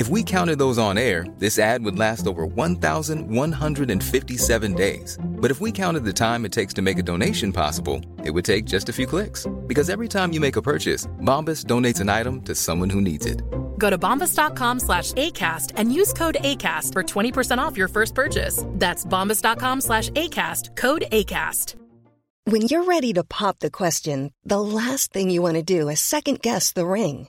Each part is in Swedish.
If we counted those on air, this ad would last over 1,157 days. But if we counted the time it takes to make a donation possible, it would take just a few clicks. Because every time you make a purchase, Bombas donates an item to someone who needs it. Go to bombas.com slash ACAST and use code ACAST for 20% off your first purchase. That's bombas.com slash ACAST, code ACAST. When you're ready to pop the question, the last thing you want to do is second guess the ring.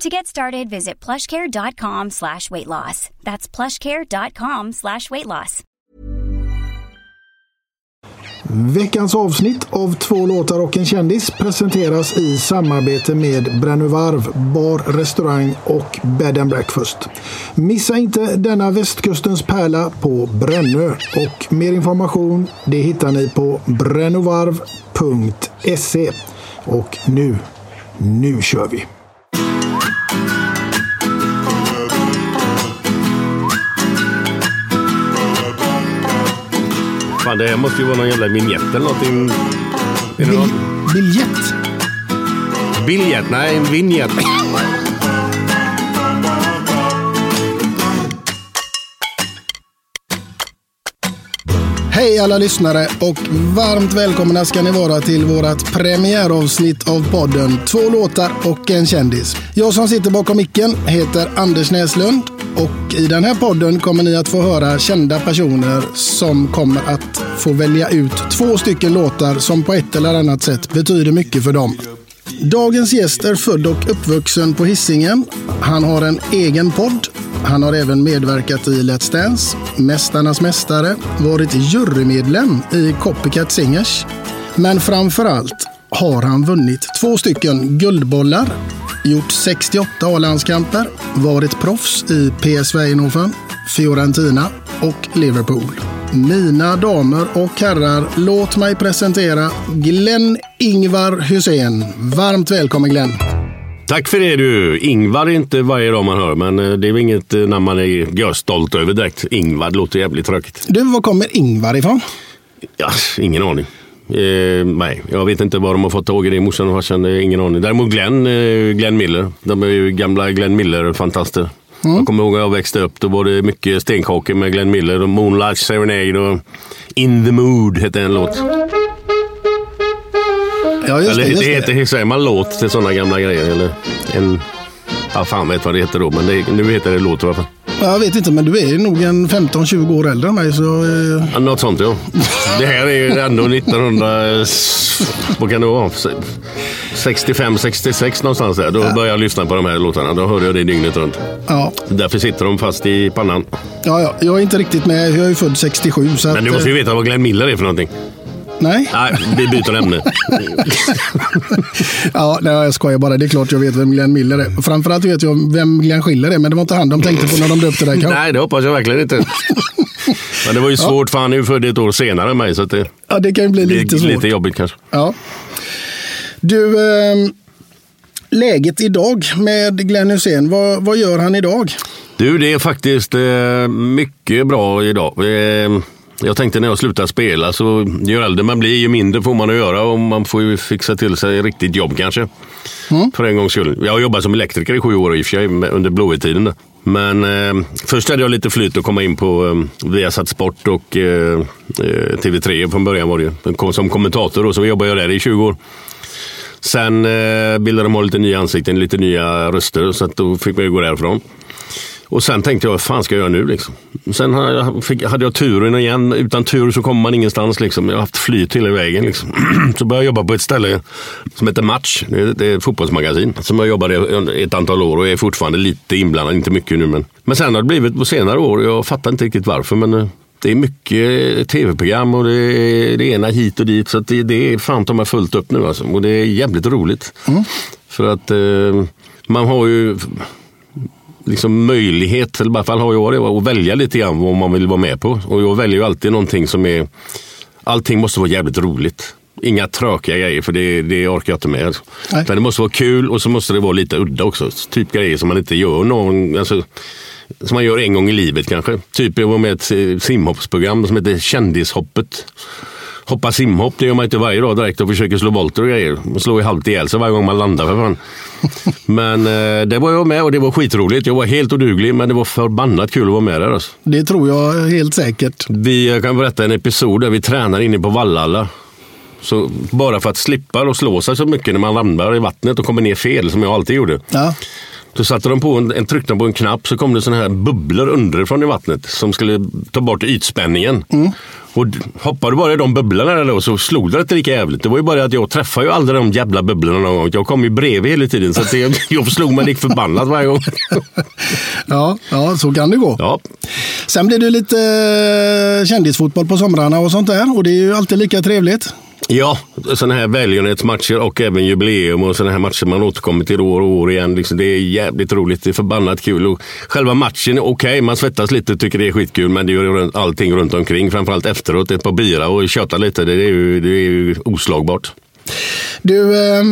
To get started, visit plushcare.com slash weight loss. That's plushcare.com slash weight loss. Veckans avsnitt av Två låtar och en kändis presenteras i samarbete med Brännövarv, bar, restaurang och bed and breakfast. Missa inte denna västkustens pärla på Brännö och mer information det hittar ni på brännovarv.se. Och nu, nu kör vi! Fan, det här måste ju vara någon jävla vignett eller någonting. Är det någon? biljett. Biljett? Nej, en vignett. Hej alla lyssnare och varmt välkomna ska ni vara till vårt premiäravsnitt av podden Två låtar och en kändis. Jag som sitter bakom micken heter Anders Näslund och i den här podden kommer ni att få höra kända personer som kommer att få välja ut två stycken låtar som på ett eller annat sätt betyder mycket för dem. Dagens gäst är född och uppvuxen på Hisingen. Han har en egen podd. Han har även medverkat i Let's Dance, Mästarnas Mästare, varit jurymedlem i Copycat Singers. Men framför allt har han vunnit två stycken guldbollar, gjort 68 A-landskamper, varit proffs i PSV Eindhoven, Fiorentina och Liverpool. Mina damer och herrar, låt mig presentera Glenn Ingvar Hussein. Varmt välkommen Glenn! Tack för det du. Ingvar är inte varje dag man hör, men eh, det är väl inget eh, namn man är stolt över direkt. Ingvar låter jävligt tråkigt. Du, var kommer Ingvar ifrån? Ja, ingen aning. Eh, nej, jag vet inte vad de har fått tag i det. Morsan och farsan, ingen aning. Däremot Glenn, eh, Glenn Miller. De är ju gamla Glenn Miller-fantaster. Jag kommer ihåg när jag växte upp. Då var det mycket stenkakor med Glenn Miller. Och Moonlight Serenade och In the Mood hette en låt. Ja, just Eller det. Just det det. heter, säger man låt till sådana gamla grejer? Eller en... Ja, fan vet vad det heter då, men det, nu heter det låt i alla fall. Jag vet inte, men du är nog en 15-20 år äldre än mig. Så, eh, Ja, något sånt ja. Det här är ju ändå 1900... Vad kan det vara? 65, 66 någonstans där. Då började jag lyssna på de här låtarna. Då hörde jag det dygnet runt. ja, Därför sitter de fast i pannan. ja, ja, jag är inte riktigt med. Jag är ju född 67. Så Men du måste ju eh, veta vad Glenn Miller är för någonting. Nej. Nej, vi byter ämne. ja, nej, jag skojar bara. Det är klart jag vet vem Glenn Miller är. Framförallt vet jag vem Glenn Schiller är, men det var inte han de tänkte på när de döpte dig. Nej, det hoppas jag verkligen inte. Men det var ju svårt för han är ju född ett år senare än mig. Så att det, Ja, det kan ju bli lite svårt. lite jobbigt kanske. Ja. Du, eh, läget idag med Glenn Hussein, vad, vad gör han idag? Du, det är faktiskt eh, mycket bra idag. Eh, jag tänkte när jag slutar spela, så ju äldre man blir, ju mindre får man att göra och man får ju fixa till sig riktigt jobb kanske. För en gångs skull. Jag har jobbat som elektriker i sju år i och för sig, under Blåvittiden. Men eh, först hade jag lite flyt att komma in på eh, Viasat Sport och eh, eh TV3 från början var det Som kommentator då, så jobbade jag där i 20 år. Sen eh, bildade de lite nya ansikten, lite nya röster, så att då fick man ju gå därifrån. Och sen tänkte jag, vad fan ska jag göra nu? Liksom. Sen hade jag, fick, hade jag turen igen. Utan tur så kommer man ingenstans. Liksom. Jag har haft flyt hela vägen. Liksom. Så började jag jobba på ett ställe som heter Match. Det är, det är ett fotbollsmagasin som jag jobbade ett antal år och är fortfarande lite inblandad. Inte mycket nu men. Men sen har det blivit på senare år. Jag fattar inte riktigt varför men eh, det är mycket tv-program och det är det ena hit och dit. Så det, det är fan de har fullt upp nu alltså. Och det är jävligt roligt. Mm. För att eh, man har ju liksom möjlighet, eller i alla fall har jag det, att välja lite grann vad man vill vara med på. Och jag väljer ju alltid någonting som är... Allting måste vara jävligt roligt. Inga tråkiga grejer, för det, det orkar jag inte med. Nej. Men det måste vara kul och så måste det vara lite udda också. Typ grejer som man inte gör någon... Alltså, som man gör en gång i livet kanske. Typ jag var med i ett simhoppsprogram som heter Kändishoppet hoppa simhopp, det gör man inte varje dag direkt och försöker slå volter och grejer. Man slår ju halvt ihjäl sig varje gång man landar för fan. Men eh, det var jag med och det var skitroligt. Jag var helt oduglig men det var förbannat kul att vara med där. Alltså. Det tror jag helt säkert. Vi jag kan berätta en episod där vi tränar inne på Vallalla. Så bara för att slippa och slå sig så mycket när man ramlar i vattnet och kommer ner fel som jag alltid gjorde. Ja. Då satte de på en, en tryckte på en knapp så kom det såna här bubblor underifrån i vattnet som skulle ta bort ytspänningen. Mm. Och hoppade bara i de bubblorna då, så slog det inte lika jävligt. Det var ju bara att jag träffade ju aldrig de jävla bubblorna någon gång. Jag kom ju bredvid hela tiden så att det, jag slog mig lik förbannat varje gång. ja, ja, så kan det gå. Ja. Sen blir det lite eh, kändisfotboll på somrarna och sånt där och det är ju alltid lika trevligt. Ja, sådana här välgörenhetsmatcher och även jubileum och sådana här matcher man återkommer till år och år igen. Liksom, det är jävligt roligt. Det är förbannat kul. Och själva matchen är okej. Okay. Man svettas lite och tycker det är skitkul. Men det gör allting runt omkring. Framförallt efteråt. Ett par bira och köta lite. Det är ju, det är ju oslagbart. Du, eh,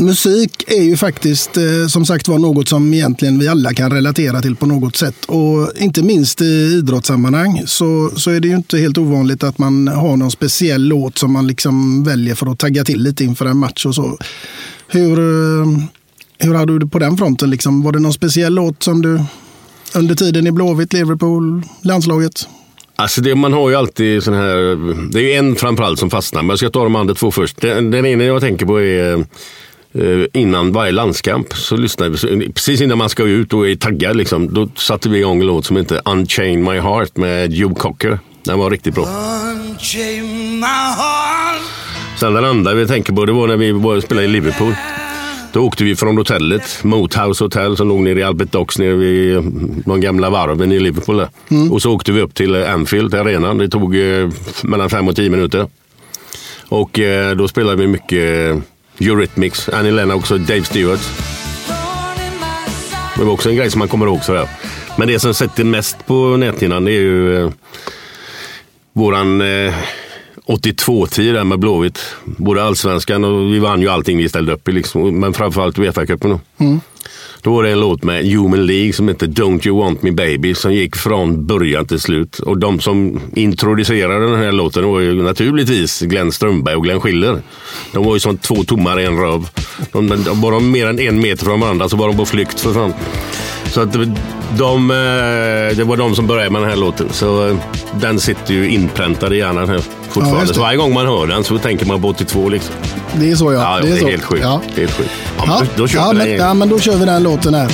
Musik är ju faktiskt eh, som sagt var något som egentligen vi alla kan relatera till på något sätt. Och inte minst i idrottssammanhang så, så är det ju inte helt ovanligt att man har någon speciell låt som man liksom väljer för att tagga till lite inför en match och så. Hur, eh, hur hade du det på den fronten? Liksom? Var det någon speciell låt som du under tiden i Blåvitt, Liverpool, landslaget? Alltså det, man har ju alltid sån här, det är en framförallt som fastnar, men jag ska ta de andra två först. Den, den ena jag tänker på är innan varje landskamp så lyssnade vi, precis innan man ska ut och är taggad, liksom, då satte vi igång en låt som heter Unchain My Heart med Joe Cocker. Den var riktigt bra. Sen den andra vi tänker på, det var när vi spelade i Liverpool. Då åkte vi från hotellet, Moathouse Hotel som låg nere i Albert Docks nere vid de gamla varven i Liverpool. Mm. Och så åkte vi upp till Anfield, arenan. Det tog eh, mellan fem och tio minuter. Och eh, då spelade vi mycket Eurythmics, Annie Lennox och Dave Stewart. Det var också en grej som man kommer ihåg sådär. Men det som sätter mest på näthinnan det är ju eh, våran eh, 82-tid där med Blåvitt. Både allsvenskan och vi vann ju allting vi ställde upp i. Liksom. Men framförallt Uefa-cupen. Mm. Då var det en låt med Human League som heter Don't You Want Me Baby som gick från början till slut. Och de som introducerade den här låten var ju naturligtvis Glenn Strömberg och Glenn Schiller. De var ju som två tommar i en röv. De, de, var de mer än en meter från varandra så var de på flykt för fan. Så att de, de, det var de som började med den här låten. Så eh, den sitter ju inpräntad i hjärnan här fortfarande. Ja, så varje gång man hör den så tänker man på 82 liksom. Det är så ja. ja det är, det är så. helt sjukt. Ja. Helt sjukt. Ja, ja, då, då kör ja, vi men, ja, men då kör vi den låten här.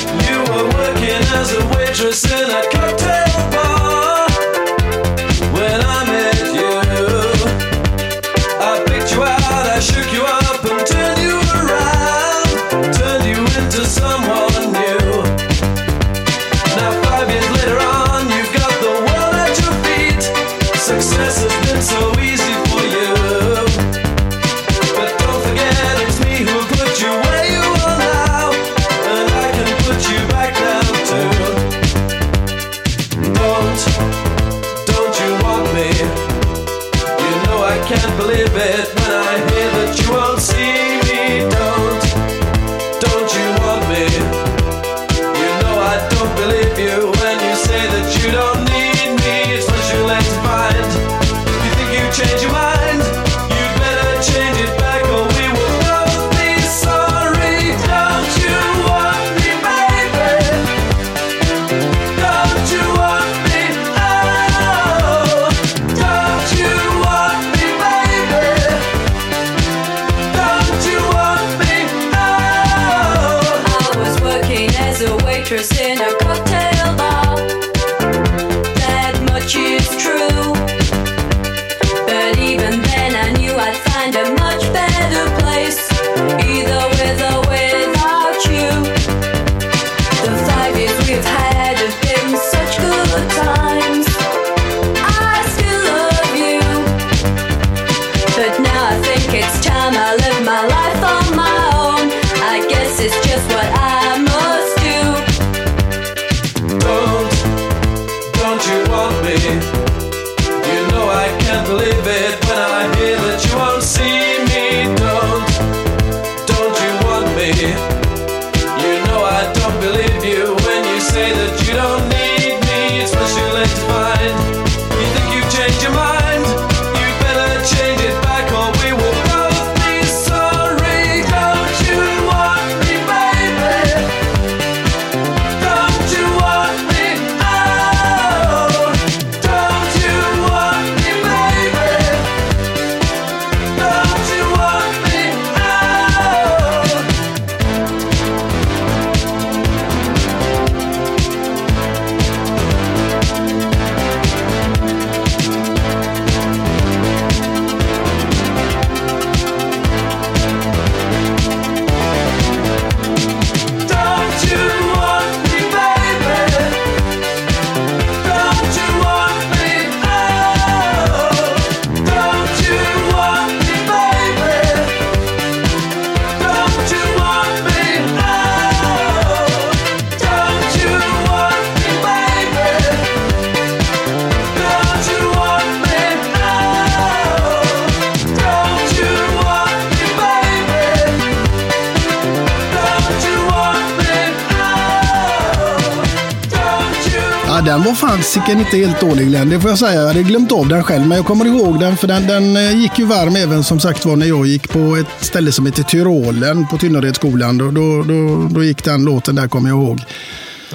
Ja, den var fasiken inte helt dålig Glenn, det får jag säga. Jag hade glömt av den själv, men jag kommer ihåg den för den, den eh, gick ju varm även som sagt var när jag gick på ett ställe som heter Tyrolen på Tynneredsskolan. Då, då, då, då gick den låten där, kommer jag ihåg.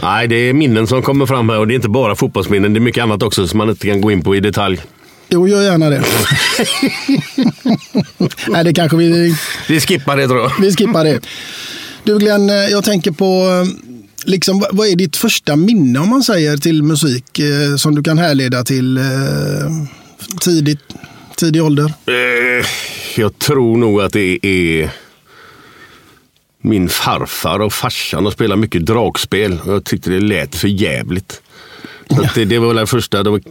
Nej, det är minnen som kommer fram här och det är inte bara fotbollsminnen. Det är mycket annat också som man inte kan gå in på i detalj. Jo, gör gärna det. Nej, det kanske vi... Vi skippar det tror jag. Vi skippar det. Du Glenn, eh, jag tänker på eh, liksom, vad är ditt första minne om man säger till musik eh, som du kan härleda till eh, tidigt, tidig ålder? Eh, jag tror nog att det är min farfar och farsan och spelade mycket dragspel. Jag tyckte det lät för jävligt. Så det, det var väl det första. Det, var,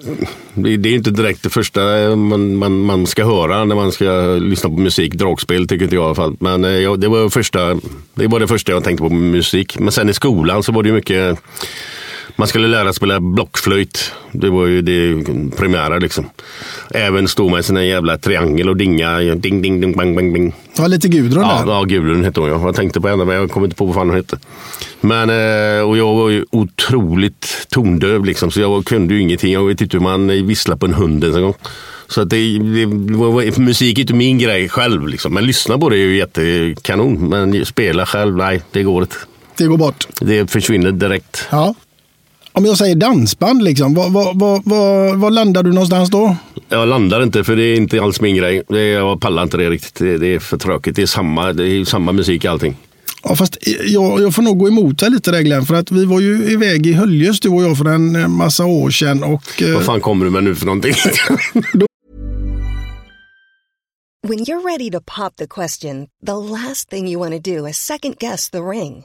det är inte direkt det första eh, man, man, man ska höra när man ska lyssna på musik. Dragspel tycker inte jag i alla fall. Men eh, ja, det, var första, det var det första jag tänkte på med musik. Men sen i skolan så var det mycket man skulle lära sig spela blockflöjt. Det var ju det primära liksom. Även stå med sin jävla triangel och dinga. Ding, ding, ding, bang, bang, bing. Ja, lite Gudrun ja, där. Ja, Gudrun hette hon. Jag tänkte på henne men jag kommer inte på vad fan hon hette. Men, eh, och jag var ju otroligt tondöv liksom. Så jag kunde ju ingenting. Jag vet inte hur man visslar på en hund ens en gång. Så att det, det var, musik är inte min grej själv. Liksom. Men lyssna på det är ju jättekanon. Men spela själv, nej, det går inte. Det går bort. Det försvinner direkt. Ja. Om jag säger dansband, liksom, var, var, var, var, var landar du någonstans då? Jag landar inte för det är inte alls min grej. Det, jag pallar inte det riktigt. Det, det är för tråkigt. Det är samma, det är samma musik allting. Ja, fast jag, jag får nog gå emot dig lite där Glenn, för att vi var ju iväg i Höljes du och jag för en massa år sedan. Och, Vad fan kommer du med nu för någonting? When you're ready to pop the question, the last thing you want to do is second guess the ring.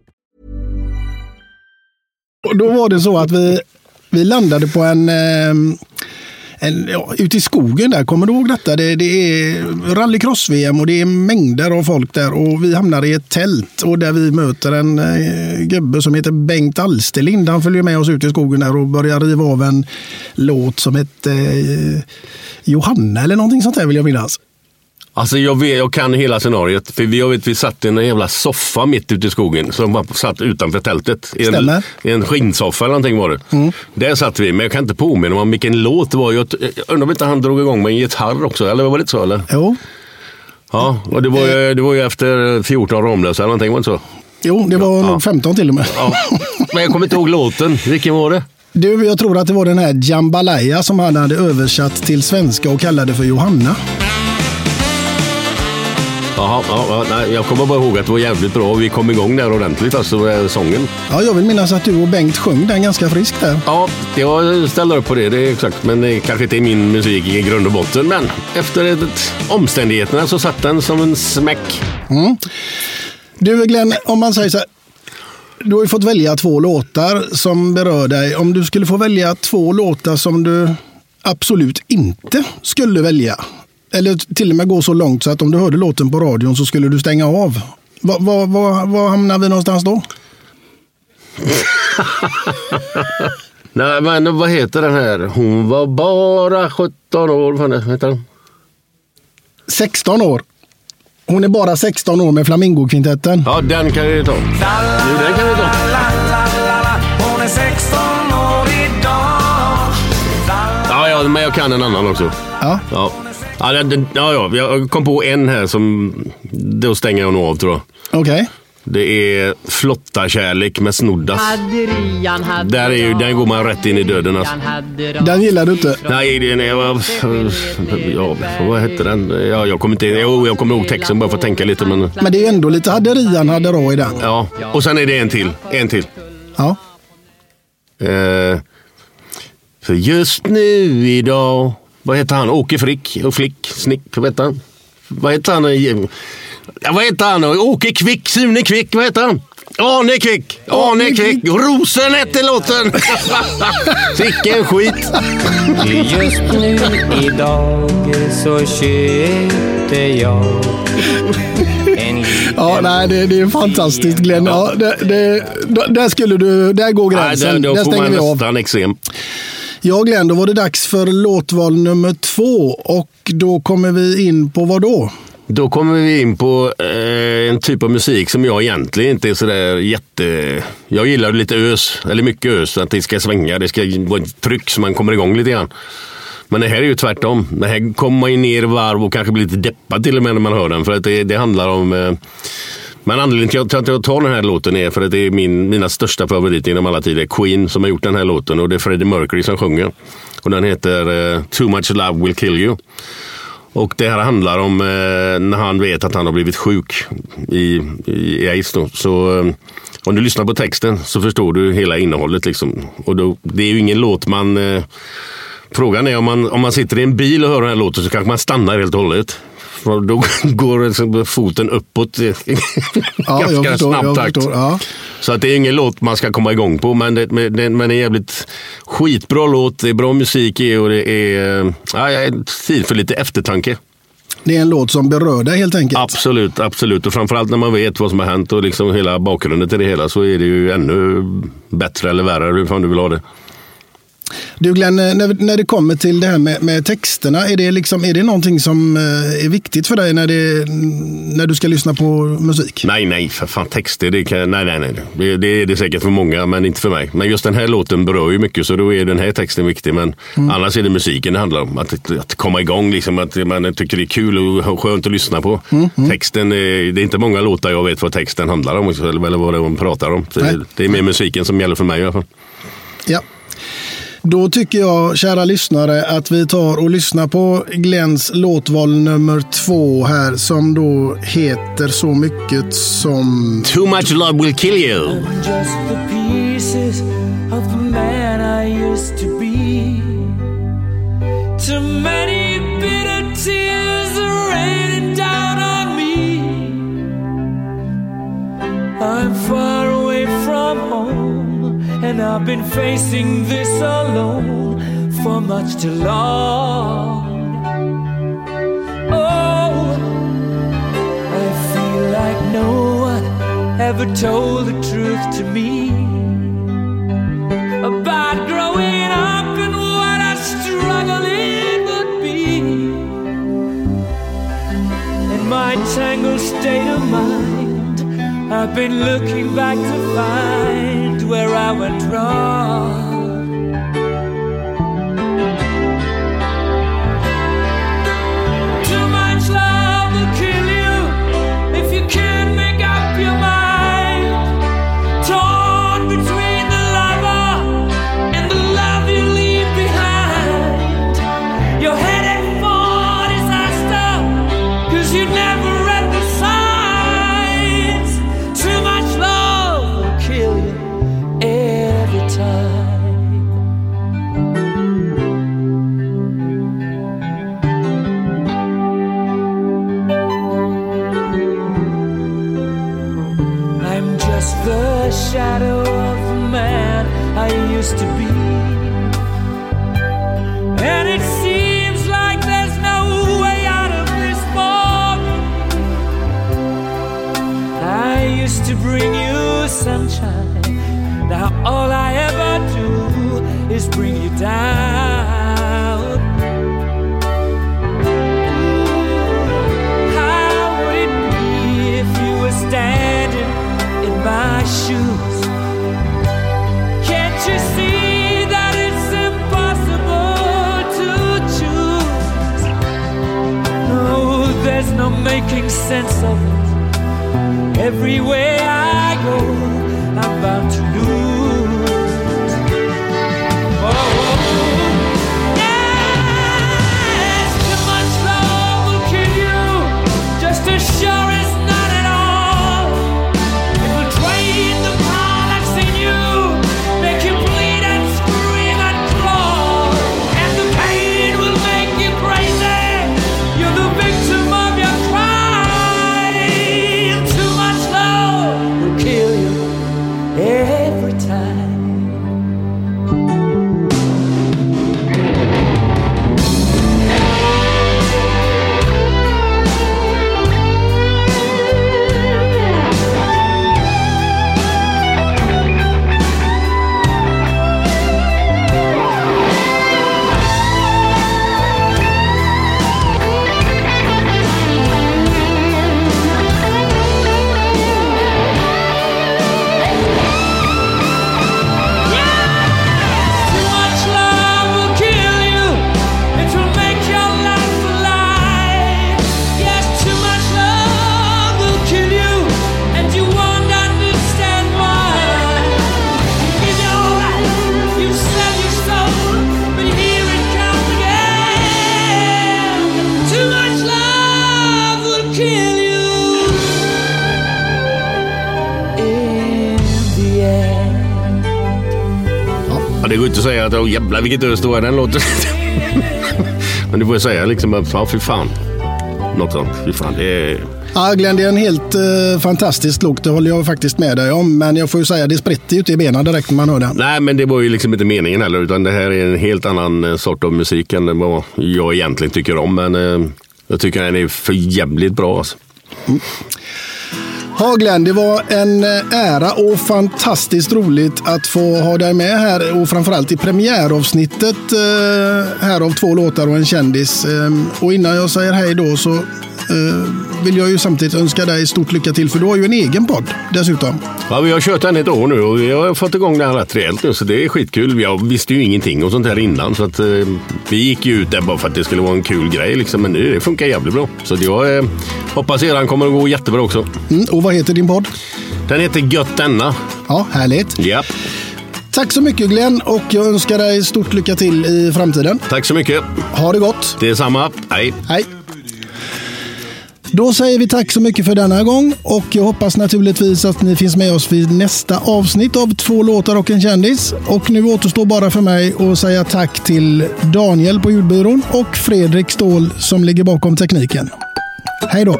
Och då var det så att vi, vi landade på en, eh, en ja, ute i skogen där. Kommer du ihåg detta? Det, det är rallycross-VM och det är mängder av folk där. Och vi hamnar i ett tält och där vi möter en eh, gubbe som heter Bengt Alsterlind. Han följer med oss ut i skogen där och börjar riva av en låt som heter eh, Johanna eller någonting sånt där vill jag minnas. Alltså jag, vet, jag kan hela scenariot. För vi, jag vet, vi satt i en jävla soffa mitt ute i skogen. Som bara satt utanför tältet. I en. I en skinnsoffa eller någonting var det. Där satt vi, men jag kan inte påminna mig om vilken låt det var. Jag, jag undrar om inte han drog igång med en gitarr också. Eller var det inte så? Eller? Jo, Ja, och det var, ju, det var ju efter 14 Ramlösa eller någonting, var det inte så? jo det var nog 15 till och med. Ja. Men jag kommer inte ihåg låten. Vilken var det? Du, jag tror att det var den här Jambalaya som han hade översatt till svenska och kallade för Johanna. Jaha, ja, ja, nej, jag kommer bara ihåg att det var jävligt bra. Vi kom igång där ordentligt, alltså med sången. Ja, jag vill minnas att du och Bengt sjöng den ganska friskt där. Ja, jag ställer upp på det, det är exakt. Men det kanske inte är min musik i grund och botten. Men efter ett, omständigheterna så satt den som en smäck. Mm. Du Glenn, om man säger så här. Du har ju fått välja två låtar som berör dig. Om du skulle få välja två låtar som du absolut inte skulle välja. Eller till och med gå så långt så att om du hörde låten på radion så skulle du stänga av. Var, var, var, var hamnar vi någonstans då? Nej, men vad heter den här? Hon var bara 17 år. Vad heter den? 16 år. Hon är bara 16 år med Flamingokvintetten. Ja, den kan vi ta. Jo, den kan vi ta. Hon är 16 år idag. Ja, ja, men jag kan en annan också. Ja. Ja. Ja, den- den- ja, ja, jag kom på en här som... Då stänger jag nog av tror jag. Okej. Det är Flotta kärlek med Snoddas. Där är ju, den går man rätt in i döden alltså. Den gillar du inte? Nej, det är... Ja, vad hette den? Ja, jag kommer inte... Jo, jag kommer ihåg texten bara för att tänka lite men... Men det är ändå lite haderian hadera i den. Ja, och sen är det en till. En till. Ja. Eh, för just nu idag... Vad heter han? Åke Frick? Och Flick? Snick? Vad heter han? Vad heter han? Ja, vad heter han? Åke Kvick? Sune Kvick? Vad heter han? Arne Kvick! Arne Kvick! Rosen hette låten! Vilken skit! Just nu idag så köpte jag Ja, nej, det, det är fantastiskt Glenn. Ja, det, det, där skulle du, där går Nej, gränsen. där, då där får stänger man vi av. nästan eksem. Ja, Glenn, då var det dags för låtval nummer två. Och då kommer vi in på vad då? Då kommer vi in på eh, en typ av musik som jag egentligen inte är sådär jätte... Jag gillar lite ös, eller mycket ös, att det ska svänga, det ska vara ett tryck så man kommer igång lite grann. Men det här är ju tvärtom. Det här kommer man ju ner i varv och kanske blir lite deppad till och med när man hör den. För att det, det handlar om... Eh, men anledningen till att jag tar den här låten är för att det är min, mina största favoriter genom alla tider. Queen som har gjort den här låten och det är Freddie Mercury som sjunger. Och den heter eh, Too much love will kill you. Och det här handlar om eh, när han vet att han har blivit sjuk i, i, i aids. Då. Så eh, om du lyssnar på texten så förstår du hela innehållet. Liksom. Och då, det är ju ingen låt man... Eh, frågan är om man, om man sitter i en bil och hör den här låten så kanske man stannar helt och hållet. För då går foten uppåt Ja, ganska snabb takt. ja. Så att det är ingen låt man ska komma igång på. Men det, men det, men det är jävligt skitbra låt. Det är bra musik i och det är eh, ja, tid för lite eftertanke. Det är en låt som berör dig helt enkelt. Absolut, absolut. Och framförallt när man vet vad som har hänt och liksom hela bakgrunden till det hela så är det ju ännu bättre eller värre, hur fan du vill ha det. Du Glenn, eh, när, när det kommer till det här med, med texterna, är det, liksom, är det någonting som eh, är viktigt för dig när, det, när du ska lyssna på musik? Nej, nej, för fan texter, det kan, nej, nej, nej. Det, det är det säkert för många, men inte för mig. Men just den här låten berör ju mycket, så då är den här texten viktig. Men annars är det musiken det handlar om. Att, att komma igång, liksom, att man tycker det är kul och skönt att lyssna på. Texten, är, det är inte många låtar jag vet vad texten handlar om, eller vad de pratar om. Det, det är mer musiken som gäller för mig i alla fall. Ja. Då tycker jag, kära lyssnare, att vi tar och lyssnar på Glenns låtval nummer två här som då heter så mycket som... Too much love will kill you. just the pieces of the man I used to be. Too many bitter tears are raining down on me. I'm far away from home, and I've been facing this alone for much too long. Oh, I feel like no one ever told the truth to me about growing up and what a struggle it would be. In my tangled state of mind, I've been looking back to find where I went wrong. Making sense of it. Everywhere I go, I'm bound to lose. Det går inte att säga att oh, jävlar vilket ös det var i den låten. Men du får säga liksom att ja, fy fan. Något sånt. Fy fan, det är... Ja, Glenn, det är en helt eh, fantastisk look. Det håller jag faktiskt med dig om. Men jag får ju säga, det spritter ju inte i benen direkt när man hör den. Nej, men det var ju liksom inte meningen heller. Utan det här är en helt annan eh, sort av musik än vad jag egentligen tycker om. Men eh, jag tycker den är för jävligt bra. Alltså. Ja, Glenn, det var en eh, ära och fantastiskt roligt att få ha dig med här och framförallt i premiäravsnittet eh, här av två låtar och en kändis. Ehm, och innan jag säger hej då så vill jag ju samtidigt önska dig stort lycka till för du har ju en egen podd dessutom. Ja, vi har kört den ett år nu och vi har fått igång den rätt rejält nu så det är skitkul. Jag visste ju ingenting och sånt här innan så att eh, vi gick ju ut där bara för att det skulle vara en kul grej liksom. Men nu det funkar jävligt bra. Så jag eh, hoppas eran kommer att gå jättebra också. Mm, och vad heter din podd? Den heter Gött denna. Ja, härligt. Ja. Tack så mycket Glenn och jag önskar dig stort lycka till i framtiden. Tack så mycket. Ha det gott. Det är samma. Hej. Hej. Då säger vi tack så mycket för denna gång och jag hoppas naturligtvis att ni finns med oss vid nästa avsnitt av Två låtar och en kändis. Och nu återstår bara för mig att säga tack till Daniel på ljudbyrån och Fredrik Ståhl som ligger bakom tekniken. Hej då!